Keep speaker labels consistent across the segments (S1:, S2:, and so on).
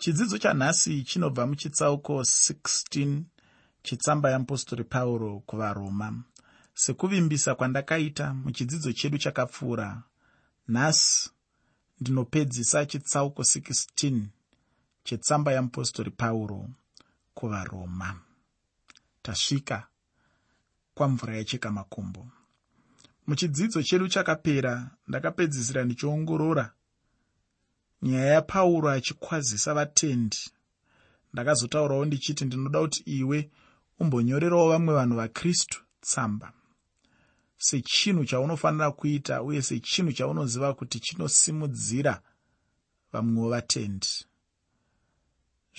S1: chidzidzo chanhasi chinobva muchitsauko 16 chitsamba yeapostori pauro kuvaroma. Sekuvimbisa kwandakaita muchidzidzo chedu chakapfuura. Nhasi ndinopedzisa chitsauko 16 chetsamba yeapostori pauro kuvaroma. Tasvika kwamvura yacheka makumbo. Muchidzidzo chedu chakapera ndakapedzisira ndichiongorora nyaya yapauro achikwazisa vatendi. Ndakazotaurawo ndichiti ndinoda kuti iwe umbonyorerawo vamwe vanhu vakristu tsamba. Sechinhu chaunofanira kuita uye sechinhu chaunoziva kuti chinosimudzira vamwewo vatendi.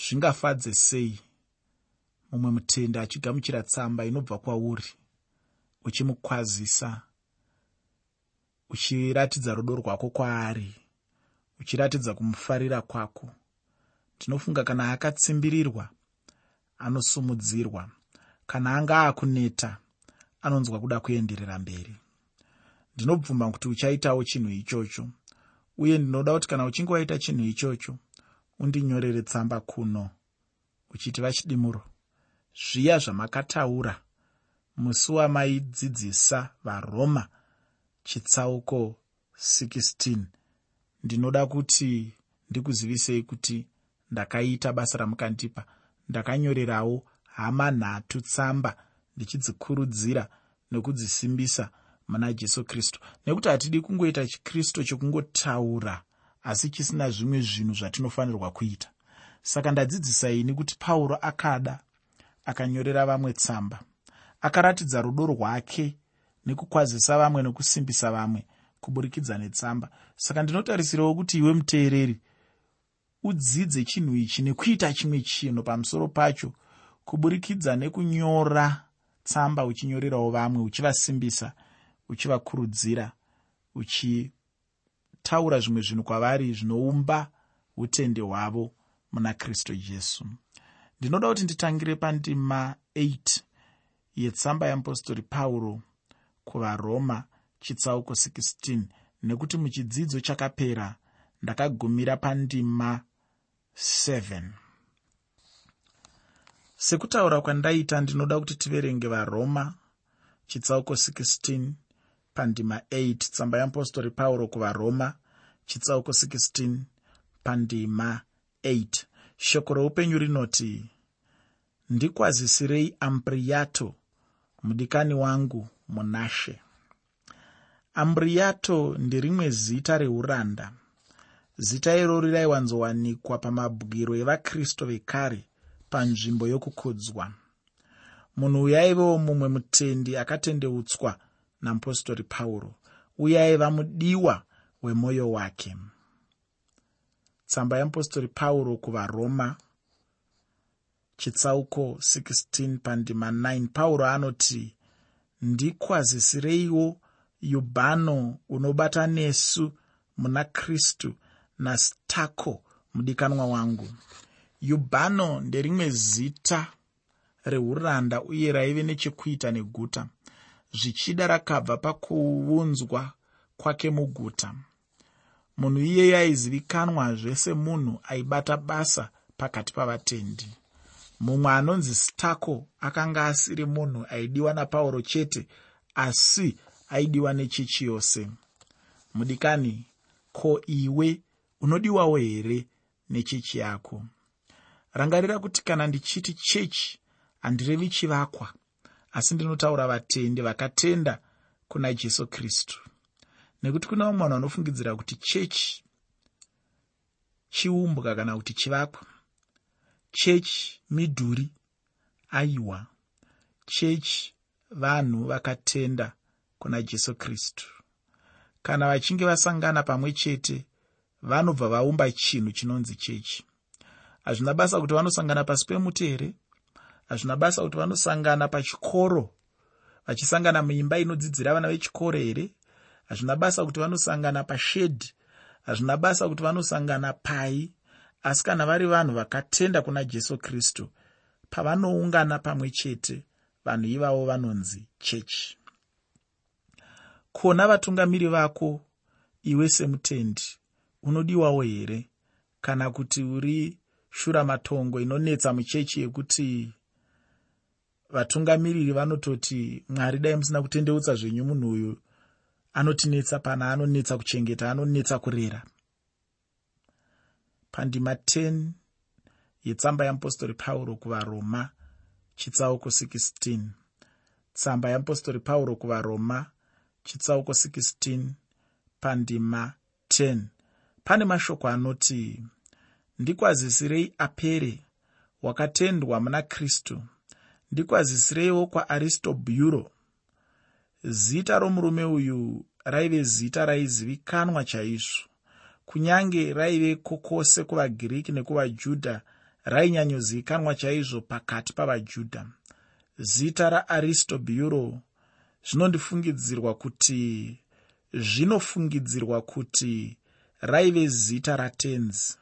S1: Zvingafadze sei mumwe mutendi achigamuchira tsamba inobva kwauri uchimukwazisa uchiratidza rudo rwako kwaari uchiratidza kumufarira kwako. Ndinofunga kana akatsimbirirwa anosumudzirwa kana anga akuneta anonzwa kuda kuenderera mberi. Ndinobvuma kuti uchaitawo chinhu ichocho uye ndinoda kuti kana uchinge waita chinhu ichocho undinyorere tsamba kuno uchiti vachidimuro zviya zvamakataura musi wamaidzidzisa varoma chitsauko 16 ndinoda kuti ndikuzivisei kuti ndakaita basa ramukandipa. Ndakanyorerawo hama nhatu tsamba ndichidzikurudzira nekudzisimbisa muna jesu kristu. Nekuti hatidi kungoita chikristu chokungotaura asi chisina zvimwe zvinhu zvatinofanirwa kuita. Saka ndadzidzisa ini kuti pauro akada akanyorera vamwe tsamba akaratidza rudo rwake nekukwazisa vamwe nekusimbisa vamwe kuburikidza netsamba. Saka ndinotarisirawo kuti iwe muteereri udzidze chinhu ichi nekuita chimwe chinhu pamusoro pacho kuburikidza nekunyora tsamba uchinyorerawo vamwe uchivasimbisa uchivakurudzira uchitaura zvimwe zvinhu kwavari zvinoumba utende hwavo muna kristu jesu. Ndinoda kuti nditangire pandima 8 yetsamba yeapostori pauro kuvaroma chitsauko 16 nekuti muchidzidzo chakapera ndakagumira pandima 7 sekutaura kwandaita ndinoda kuti tiverenge varoma chitsauko 16 pandima 8 tsamba yeapostori pauro kuvaroma chitsauko 16 pandima 8 shoko reupenyu rinoti ndikwazisirei ambriato mudikani wangu munashe ambriato nderimwe zita reuranda. Zita iroro raiwanzowanikwa pamabwiro evakristu vekare panzvimbo yokukudzwa munhu uyu aivawo mumwe mutendi akatendeutswa namupostori pauro uye aiva mudiwa wemwoyo wake. Tsamba yeapostori pauro kuvaroma chitsauko 16 pandima 9 pauro anoti ndikwazisireiwo yubhano unobata nesu muna kristu nastako mudikanwa wangu. Yubhano nderimwe zita reuranda uye raive nechekuita neguta. Zvichida rakabva pakuunzwa kwake muguta. Munhu iyeye aizivikanwazve semunhu aibata basa pakati pavatendi. Mumwe anonzi stako akanga asiri munhu aidiwa napauro chete asi aidiwa nechechi yose. Mudikani ko iwe unodiwawo here nechechi yako? Rangarira kuti kana ndichiti chechi handirevi chivakwa asi ndinotaura vatendi vakatenda kuna jesu kristu. Nekuti kuna vamwe vanhu vanofungidzira kuti chechi chiumbwa kana kuti chivakwa? Chechi midhuri aiwa. Chechi vanhu vakatenda kuna jesu kristu. Kana vachinge vasangana pamwe chete vanobva vaumba chinhu chinonzi chechi. Hazvina basa kuti vanosangana pasi pemuti here? Hazvina basa kuti vanosangana pachikoro? Vachisangana muimba inodzidzira vana vechikoro here? Hazvina basa kuti vanosangana pashedhi? Hazvina basa kuti vanosangana pai? Asi kana vari vanhu vakatenda kuna jesu kristu pavanoungana pamwe chete vanhu ivavo vanonzi chechi kona vatungamiri vako iwe semutendi unodiwawo here? Kana kuti uri shura matongo inonetsa muchechi yekuti vatungamiriri vanototi mwari dai musina kutendeutsa zvenyu munhu uyu anotinetsa pana anonetsa kuchengeta anonetsa kurera. Pandima 10 yetsamba yeapostori pauro kuvaroma chitsauko 16 tsamba yeapostori pauro kuvaroma chitsauko 16 pandima 10 pane mashoko anoti ndikwazisirei apere wakatendwa muna kristu. Ndikwazisireiwo kwaaristobhuro zita romurume uyu raive zita raizivikanwa chaizvo. Kunyange raive kokose kuvagiriki nekuvajudha rainyanyozivikanwa chaizvo pakati pavajudha. Zita raaristobhuro zvinondifungidzirwa kuti zvinofungidzirwa kuti raive zita ratenzi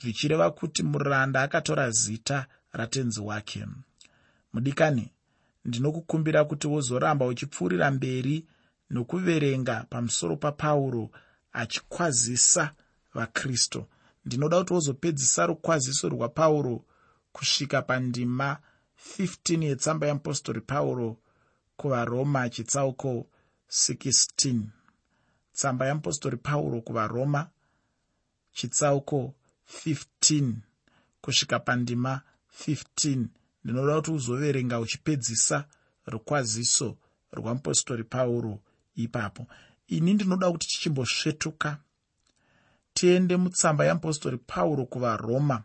S1: zvichireva kuti muranda akatora zita ratenzi wake. Mudikani ndinokukumbira kuti wozoramba uchipfuurira mberi nokuverenga pamusoro papauro achikwazisa vakristu ndinoda kuti wozopedzisa rukwaziso rwapauro kusvika pandima 15 yetsamba yeapostori pauro kuvaroma chitsauko 16 tsamba yeapostori pauro kuvaroma chitsauko 15 kusvika pandima 15 ndinoda kuti uzoverenga uchipedzisa rukwaziso rwamupostori pauro ipapo. Ini ndinoda kuti tichimbosvetuka tiende mutsamba yeapostori pauro kuvaroma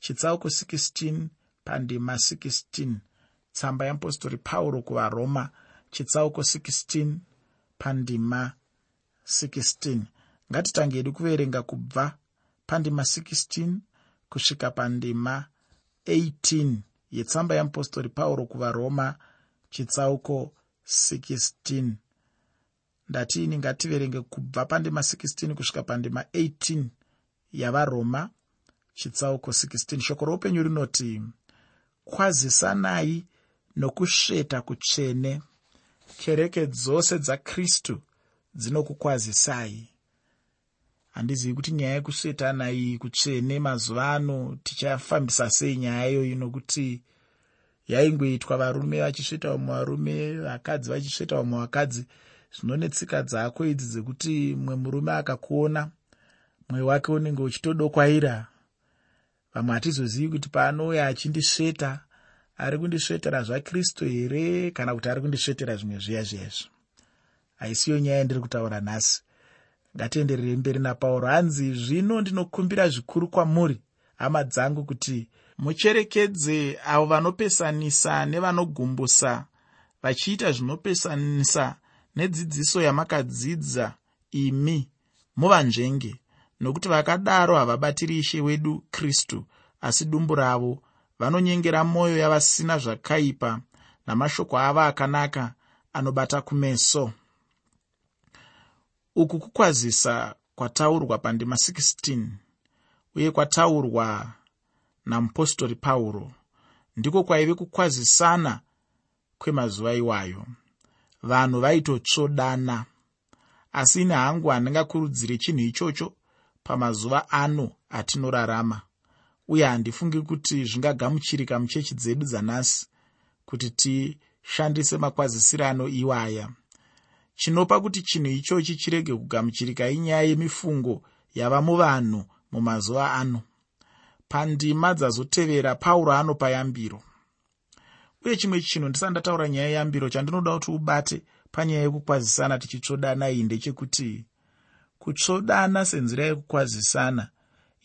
S1: chitsauko 16 pandima 16 tsamba yeapostori pauro kuvaroma chitsauko 16 pandima 16 ngatitangedi kuverenga kubva pandima 16 kusvika pandima 18 yetsamba yeapostori pauro kuvaroma chitsauko 16 ndatiini ngativerenge kubva pandima 16 kusvika pandima 18 yavaroma chitsauko 16 shoko roupenyu rinoti kwazisanai nokusveta kutsvene. Kereke dzose dzakristu dzinokukwazisai. Handizivi kuti nyaya yekusvetana iyi kutsvene mazuva ano tichafambisa sei nyaya iyoyi nokuti yaingoitwa varume vachisveta vamwe varume vakadzi vachisveta vamwe vakadzi. Zvino netsika dzako idzi dzekuti mumwe murume akakuona mwoyo wake unenge uchitodokwaira vamwe hatizozivi kuti paanouya achindisveta ari kundisvetera zvakristu here kana kuti ari kundisvetera zvimwe zviya zviyazvo? Haisiyo nyaya yandiri kutaura nhasi. Ngatienderere mberi napauro. Hanzi zvino ndinokumbira zvikuru kwamuri hama dzangu kuti mucherekedze avo vanopesanisa nevanogumbusa vachiita zvinopesanisa nedzidziso yamakadzidza imi muvanzvenge nokuti vakadaro havabatiri ishe wedu kristu asi dumbu ravo vanonyengera mwoyo yavasina zvakaipa namashoko avo akanaka anobata kumeso. Uku kukwazisa kwataurwa pandima 16 uye kwataurwa namupostori pauro. Ndiko kwaive kukwazisana kwemazuva iwayo. Vanhu vaitotsvodana asi ine hangu handingakurudzire chinhu ichocho pamazuva ano atinorarama uye handifungi kuti zvingagamuchirika muchechi dzedu dzanhasi kuti tishandise makwazisirano iwaya. Chinopa kuti chinhu ichochi chirege kugamuchirika inyaya yemifungo yava muvanhu mumazuva ano. Pandima dzazotevera pauro anopa yambiro. Uye chimwe chinhu ndisati ndataura nyaya yeyambiro chandinoda kuti ubate panyaya yekukwazisana tichitsvodana iyi ndechekuti kutsvodana senzira yekukwazisana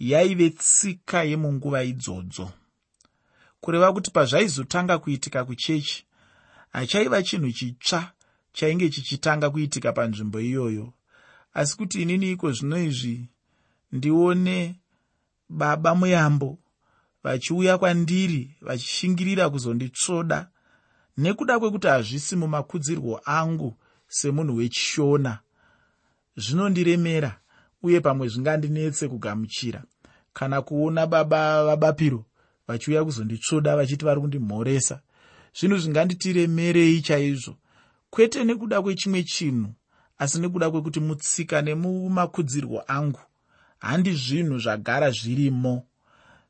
S1: yaive tsika yemunguva idzodzo. Kureva kuti pazvaizotanga kuitika kuchechi hachaiva chinhu chitsva chainge chichitanga kuitika panzvimbo iyoyo. Asi kuti inini iko zvino izvi ndione baba muyambo vachiuya kwandiri vachishingirira kuzonditsvoda nekuda kwekuti hazvisi mumakudzirwo angu semunhu wechishona. Zvinondiremera uye pamwe zvingandinetse kugamuchira kana kuona baba vabapiro vachiuya kuzonditsvoda vachiti vari kundimhoresa. Zvinhu zvinganditiremerei chaizvo. Kwete nekuda kwechimwe chinhu asi nekuda kwekuti mutsika nemumakudzirwo angu handi zvinhu zvagara zvirimo.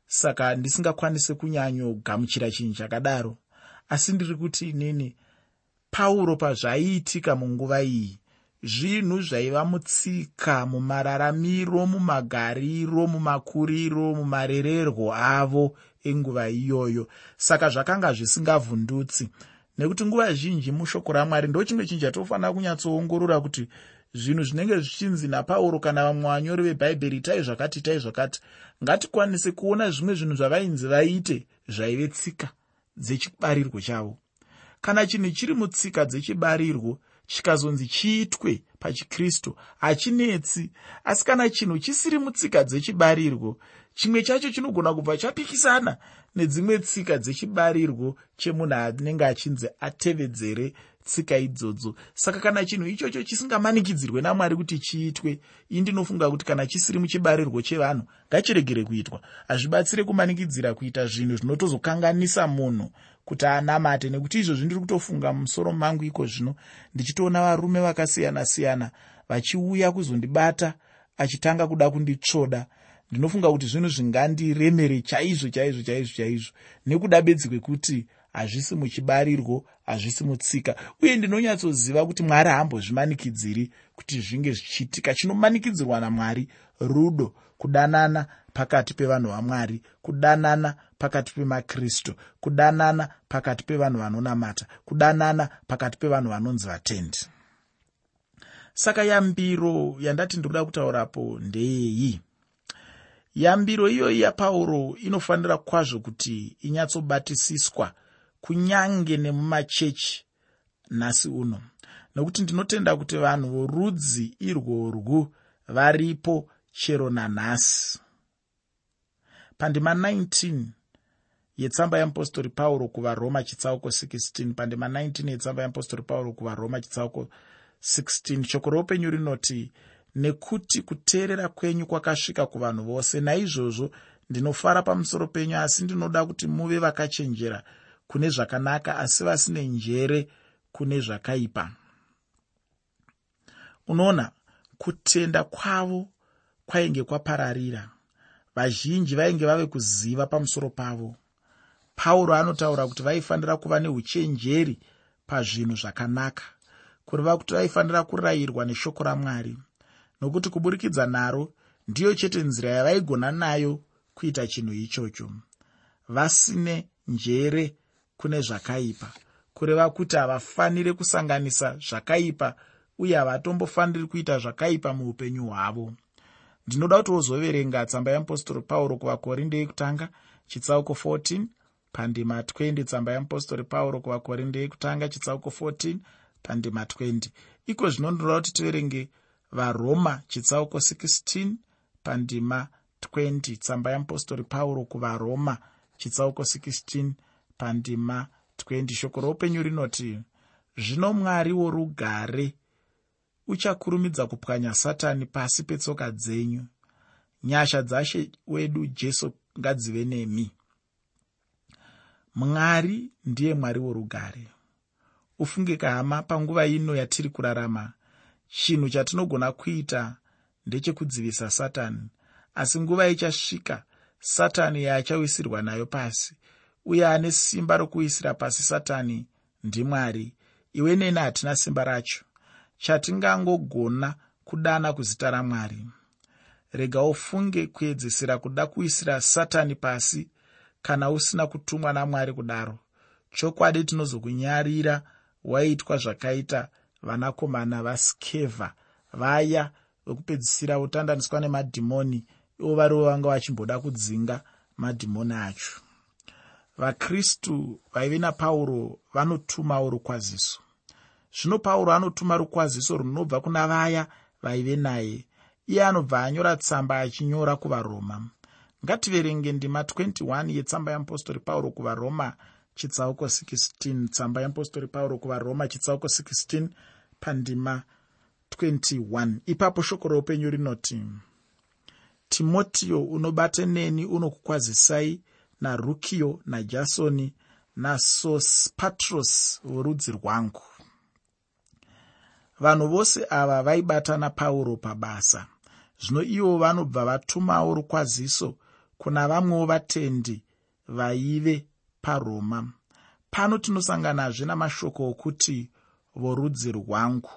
S1: Saka ndisingakwanisi kunyanyogamuchira chinhu chakadaro. Asi ndiri kuti inini pauro pazvaiitika munguva iyi zvinhu zvaiva mutsika mumararamiro mumagariro mumakuriro mumarererwo avo enguva iyoyo. Saka zvakanga zvisingavhundutsi. Nekuti nguva zhinji mushoko ramwari ndo chimwe chinhu chatofanira kunyatsoongorora kuti zvinhu zvinenge zvichinzi napauro kana vamwe vanyori vebhaibheri itai zvakati itai zvakati ngatikwanise kuona zvimwe zvinhu zvavainzi vaite zvaive tsika dzechibarirwo chavo. Kana chinhu chiri mutsika dzechibarirwo chikazonzi chiitwe pachikristu hachinetsi asi kana chinhu chisiri mutsika dzechibarirwo chimwe chacho chinogona kubva chapikisana nedzimwe tsika dzechibarirwo chemunhu anenge achinzi atevedzere tsika idzodzo. Saka kana chinhu ichocho chisingamanikidzirwe namwari kuti chiitwe ii ndinofunga kuti kana chisiri muchibarirwo chevanhu ngachiregere kuitwa. Hazvibatsire kumanikidzira kuita zvinhu zvinotozokanganisa munhu kuti anamate nekuti izvozvi ndiri kutofunga mumusoro mangu iko zvino ndichitoona varume vakasiyana-siyana vachiuya kuzondibata achitanga kuda kunditsvoda. Ndinofunga kuti zvinhu zvingandiremere chaizvo chaizvo chaizvo chaizvo. Nekuda bedzi kwekuti hazvisi muchibarirwo hazvisi mutsika. Uye ndinonyatsoziva kuti mwari haambozvimanikidziri kuti zvinge zvichiitika. Chinomanikidzirwa namwari rudo kudanana pakati pevanhu vamwari kudanana pakati pemakristu kudanana pakati pevanhu vanonamata kudanana pakati pevanhu vanonzi vatendi. Saka yambiro yandati ndikuda kutaurapo ndeyeyi. Yambiro iyoyi yapauro inofanira kwazvo kuti inyatsobatisiswa kunyange nemumachechi nhasi uno. Nokuti ndinotenda kuti vanhu vorudzi irworwu varipo chero nanhasi. Pandima 19 yetsamba yeapostori pauro kuvaroma chitsauko 16 pandima 19 yetsamba yeapostori pauro kuvaroma chitsauko 16 shoko roupenyu rinoti nekuti kuteerera kwenyu kwakasvika kuvanhu vose naizvozvo ndinofara pamusoro penyu asi ndinoda kuti muve vakachenjera kune zvakanaka asi vasine njere kune zvakaipa. Unoona kutenda kwavo kwainge kwapararira. Vazhinji vainge vave kuziva pamusoro pavo pauro anotaura kuti vaifanira kuva neuchenjeri pazvinhu zvakanaka. Kureva kuti vaifanira kurayirwa neshoko ramwari nokuti kuburikidza naro ndiyo chete nzira yavaigona nayo kuita chinhu ichocho. Vasine njere kune zvakaipa kureva kuti havafaniri kusanganisa zvakaipa uye havatombofaniri kuita zvakaipa muupenyu hwavo. Ndinoda kuti wozoverenga tsamba yeapostori pauro kuvakorinde yekutanga chitsauko 14 pandima 20 tsamba yeapostori pauro kuvakorinde yekutanga chitsauko 14 pandima 20 iko zvino ndinoda kuti tiverenge varoma chitsauko 16 pandima 20 tsamba yeapostori pauro kuvaroma chitsauko 16 pandima 20 shoko roupenyu rinoti zvino mwari worugare uchakurumidza kupwanya satani pasi petsoka dzenyu. Nyasha dzashe wedu jesu ngadzive nemi mwari ndiye mwari worugare. Ufunge kahama panguva ino yatiri kurarama. Chinhu chatinogona kuita ndechekudzivisa satani asi nguva ichasvika satani yaachawisirwa nayo pasi uye ane simba rokuisira pasi satani ndimwari iwe neni hatina simba racho. Chatingangogona kudana kuzita ramwari rega ufunge kuedzesera kuda kuisira satani pasi kana usina kutumwa namwari kudaro. Chokwadi tinozokunyarira waitwa zvakaita vanakomana vaskevha vaya vekupedzisira votandaniswa nemadhimoni ivo varivo vanga vachimboda kudzinga madhimoni acho. Vakristu vaive napauro vanotumawo rukwaziso zvino pauro anotuma rukwaziso runobva kuna vaya vaive naye. Iye anobva anyora tsamba achinyora kuvaroma ngativerenge ndima 21 yetsamba yeapostori pauro kuvaroma chitsauko 16 tsamba yeapostori pauro kuvaroma chitsauko 16 pandima 21 ipapo shoko roupenyu rinoti timotiyo unobate neni unokukwazisai narukiyo najasoni nasosipatros vorudzi rwangu. Vanhu vose ava vaibata napauro pabasa. Zvino ivo vanobva vatumawo rukwaziso kuna vamwewo vatendi vaive paroma. Pano tinosanganazve namashoko okuti vorudzi rwangu.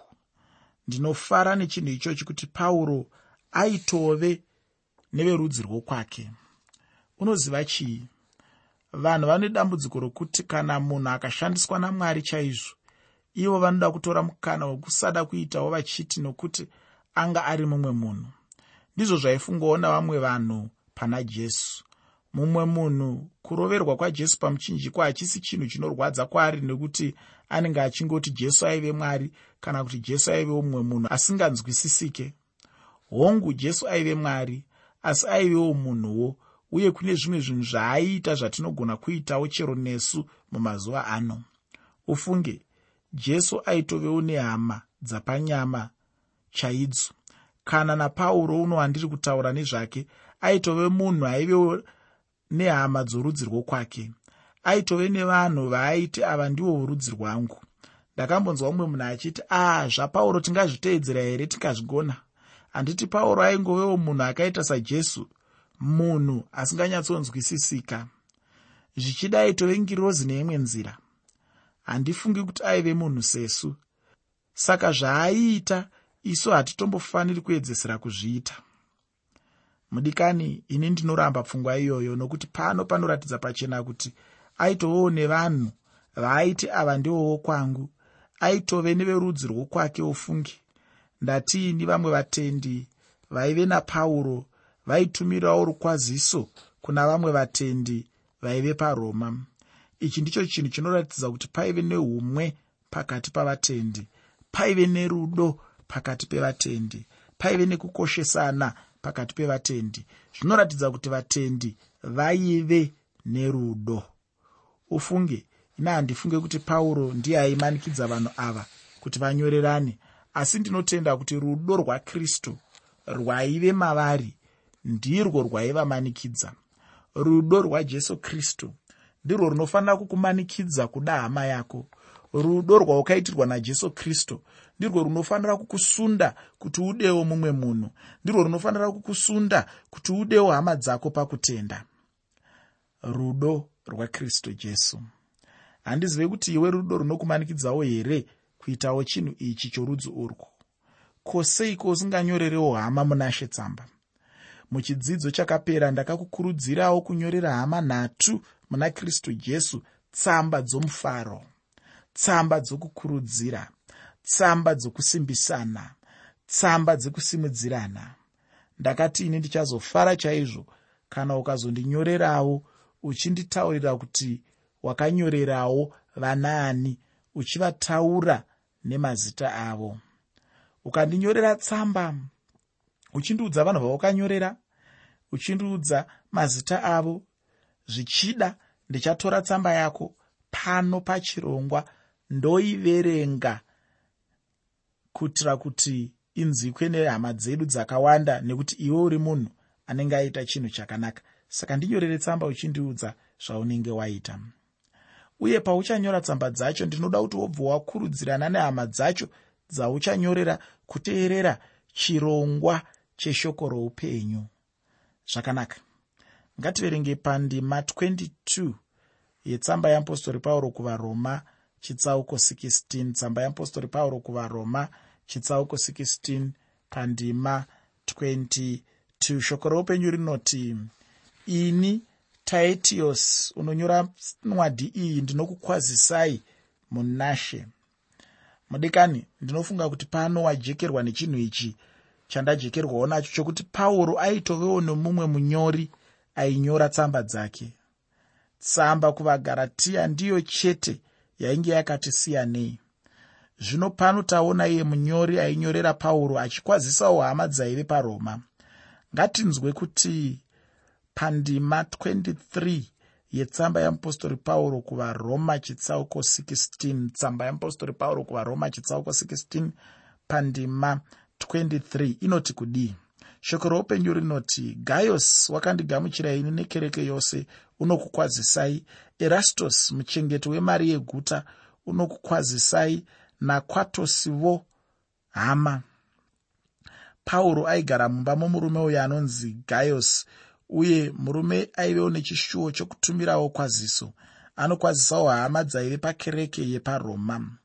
S1: Ndinofara nechinhu ichochi kuti pauro aitove neverudzi rwokwake. Unoziva chii vanhu vane dambudziko rokuti kana munhu akashandiswa namwari chaizvo ivo vanoda kutora mukana wekusada kuitawo vachiti nokuti anga ari mumwe munhu. Ndizvo zvaifungawo navamwe vanhu pana jesu. Mumwe munhu kuroverwa kwajesu pamuchinjiko hachisi chinhu chinorwadza kwaari nekuti anenge achingoti jesu aive mwari kana kuti jesu aivewo mumwe munhu asinganzwisisike. Hongu jesu aive mwari asi aivewo munhuwo uye kune zvimwe zvinhu zvaaiita zvatinogona kuitawo chero nesu mumazuva ano. Ufunge jesu aitovewo nehama dzapanyama chaidzo kana napauro uno wandiri kutaura nezvake aitove munhu aivewo nehama dzorudzi rwokwake aitove nevanhu vaaiti ava ndivo vorudzi rwangu. Ndakambonzwa mumwe munhu achiti aa zvapauro tingazviteedzera here tikazvigona handiti pauro aingovewo munhu akaita sajesu munhu asinganyatsonzwisisika zvichidai tove ngirozi neimwe nzira. Handifungi kuti aive munhu sesu. Saka zvaaiita isu hatitombofaniri kuedzesera kuzviita mudikani ini ndinoramba pfungwa iyoyo nokuti pano panoratidza pachena kuti aitovewo nevanhu vaaiti ava ndivowo kwangu aitove neverudzi rwokwake ofungi. Ndatiini vamwe vatendi vaive napauro vaitumirawo rukwaziso kuna vamwe vatendi vaive paroma. Ichi ndicho chinhu chinoratidza kuti paive neumwe pakati pavatendi paive nerudo pakati pevatendi paive nekukoshesana pakati pevatendi. Zvinoratidza kuti vatendi vaive nerudo. Ufunge ina handifunge kuti pauro ndiye aimanikidza vanhu ava kuti vanyorerane asi ndinotenda kuti rudo rwakristu rwaive mavari ndirwo rwaivamanikidza. Rudo rwajesu kristu ndirwo runofanira kukumanikidza kuda hama yako rudo rwaukaitirwa najesu kristu. Ndirwo runofanira kukusunda kuti udewo mumwe munhu. Ndirwo runofanira kukusunda kuti udewo hama dzako pakutenda. Rudo rwakristu jesu. Handizive kuti iwe rudo runokumanikidzawo here kuitawo chinhu ichi chorudzi urwu? Ko seiko usinganyorerewo hama munashe tsamba muchidzidzo chakapera ndakakukurudzirawo kunyorera hama nhatu muna kristu jesu tsamba dzomufaro tsamba dzokukurudzira tsamba dzokusimbisana tsamba dzekusimudzirana. Ndakati ini ndichazofara chaizvo kana ukazondinyorerawo uchinditaurira kuti wakanyorerawo vanaani uchivataura nemazita avo. Ukandinyorera tsamba uchindiudza vanhu vaukanyorera uchindiudza mazita avo. Zvichida ndichatora tsamba yako pano pachirongwa ndoiverenga kuitira kuti inzwikwe nehama dzedu dzakawanda nekuti iwe uri munhu anenge aita chinhu chakanaka. Saka ndinyorere tsamba uchindiudza zvaunenge waita. Uye pauchanyora tsamba dzacho ndinoda kuti wobva wakurudzirana nehama dzacho dzauchanyorera kuteerera chirongwa cheshoko roupenyu. Zvakanaka. Ngativerenge pandima 22 yetsamba yeapostori pauro kuvaroma chitsauko 16 tsamba yeapostori pauro kuvaroma chitsauko 16 pandima 22 shoko roupenyu rinoti ini taitios unonyora nwadi iyi ndinokukwazisai munashe. Mudikani ndinofunga kuti pano wajekerwa nechinhu ichi chandajekerwawo nacho chokuti pauro aitovewo nomumwe munyori ainyora tsamba dzake. Tsamba kuvagaratiya ndiyo chete yainge yakati siyanei. Zvino pano taona iye munyori ainyorera pauro achikwazisawo hama dzaive paroma. Ngatinzwe kuti pandima 23 yetsamba yamupostori pauro kuvaroma chitsauko 16 tsamba yamupostori pauro kuvaroma chitsauko 16 pandima 23 inoti kudii? Shoko roupenyu rinoti gayos wakandigamuchira ini nekereke yose unokukwazisai erastos muchengeti wemari yeguta unokukwazisai nakwatosivo hama. Pauro aigara mumba momurume uyo anonzi gayos uye murume aivewo nechishuwo chokutumirawo kwaziso. Anokwazisawo hama dzaive pakereke yeparoma.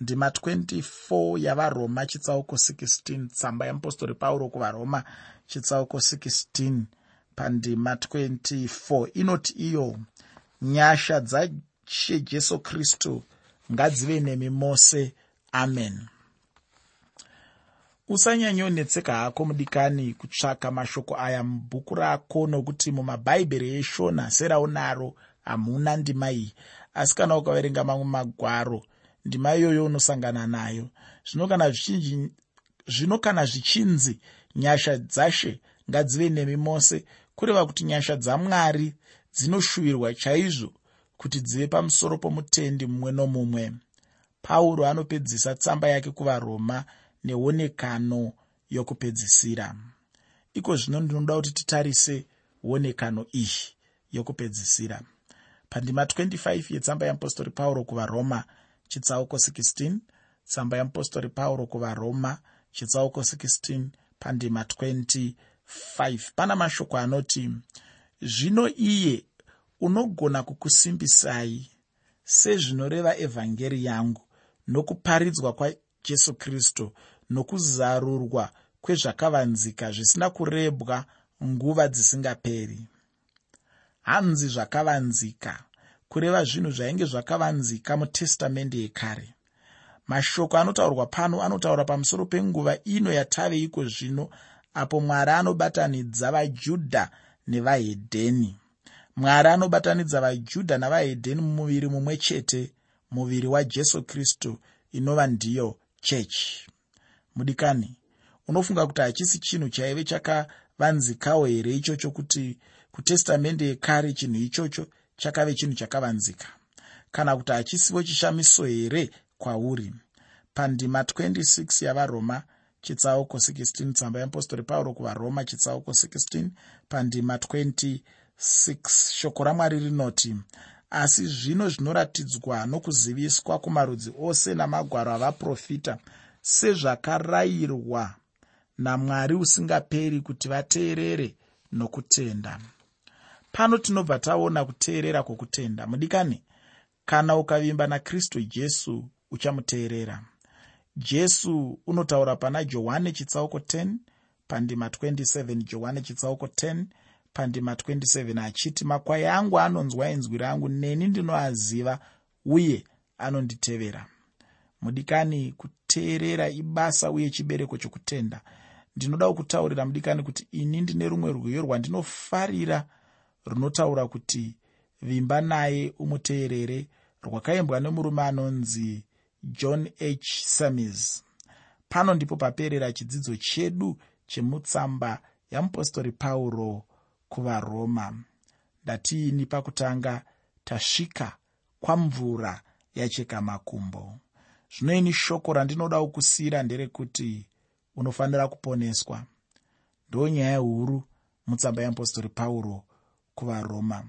S1: Ndima 24 yavaroma chitsauko 16 tsamba yeapostori pauro kuvaroma chitsauko 16 pandima 24 inoti iyo nyasha dzashe jesu kristu ngadzive nemi mose. Amen. Usanyanyonetseka hako mudikani kutsvaka mashoko aya mubhuku rako nokuti mumabhaibheri eshona seraunaro hamuna ndima iyi. Asi kana ukaverenga mamwe magwaro ndima iyoyo unosangana nayo. Zvino kana zvichinji zvino kana zvichinzi nyasha dzashe ngadzive nemi mose kureva kuti nyasha dzamwari dzinoshuvirwa chaizvo kuti dzive pamusoro pomutendi mumwe nomumwe. Pauro anopedzisa tsamba yake kuvaroma neonekano yokupedzisira. Iko zvino ndinoda kuti titarise onekano iyi yokupedzisira. Pandima 25 yetsamba yeapostori pauro kuvaroma chitsauko 16 tsamba yeapostori pauro kuvaroma chitsauko 16 pandima 25 pana mashoko anoti zvino iye unogona kukusimbisai sezvinoreva evhangeri yangu nokuparidzwa kwajesu kristu nokuzarurwa kwezvakavanzika zvisina kurebwa nguva dzisingaperi. Hanzi zvakavanzika kureva zvinhu zvainge zvakavanzika mutestamende yekare. Mashoko anotaurwa pano anotaura pamusoro penguva ino yatave iko zvino apo mwari anobatanidza vajudha nevahedheni. Mwari anobatanidza vajudha navahedheni mumuviri mumwe chete muviri wajesu kristu inova ndiyo chechi. Mudikani unofunga kuti hachisi chinhu chaive chakavanzikawo here ichocho kuti kutestamende yekare chinhu ichocho chakave chinhu chakavanzika? Kana kuti hachisivo chishamiso here kwauri? Pandima 26 yavaroma chitsauko 16 tsamba yeapostori pauro kuvaroma chitsauko 16 pandima 26 shoko ramwari rinoti asi zvino zvinoratidzwa nokuziviswa kumarudzi ose namagwaro avaprofita sezvakarayirwa namwari usingaperi kuti vateerere nokutenda. Pano tinobva taona kuteerera kwokutenda mudikani? Kana ukavimba nakristu jesu uchamuteerera jesu unotaura pana johani chitsauko 10 pandima 27 johani chitsauko 10 pandima 27 achiti makwai angu anonzwa inzwi rangu neni ndinoaziva uye anonditevera. Mudikani kuteerera ibasa uye chibereko chokutenda. Ndinoda kutaurira mudikani kuti ini ndine rumwe rwiyo rwandinofarira runotaura kuti vimba naye umuteerere rwakaimbwa nemurume anonzi john h. Samis pano ndipo paperera chidzidzo chedu chemutsamba yamupostori pauro kuvaroma. Ndatiini pakutanga tasvika kwamvura yacheka makumbo. Zvino ini shoko randinoda kukusiyira nderekuti unofanira kuponeswa. Ndo nyaya huru mutsamba yeapostori pauro kuvaroma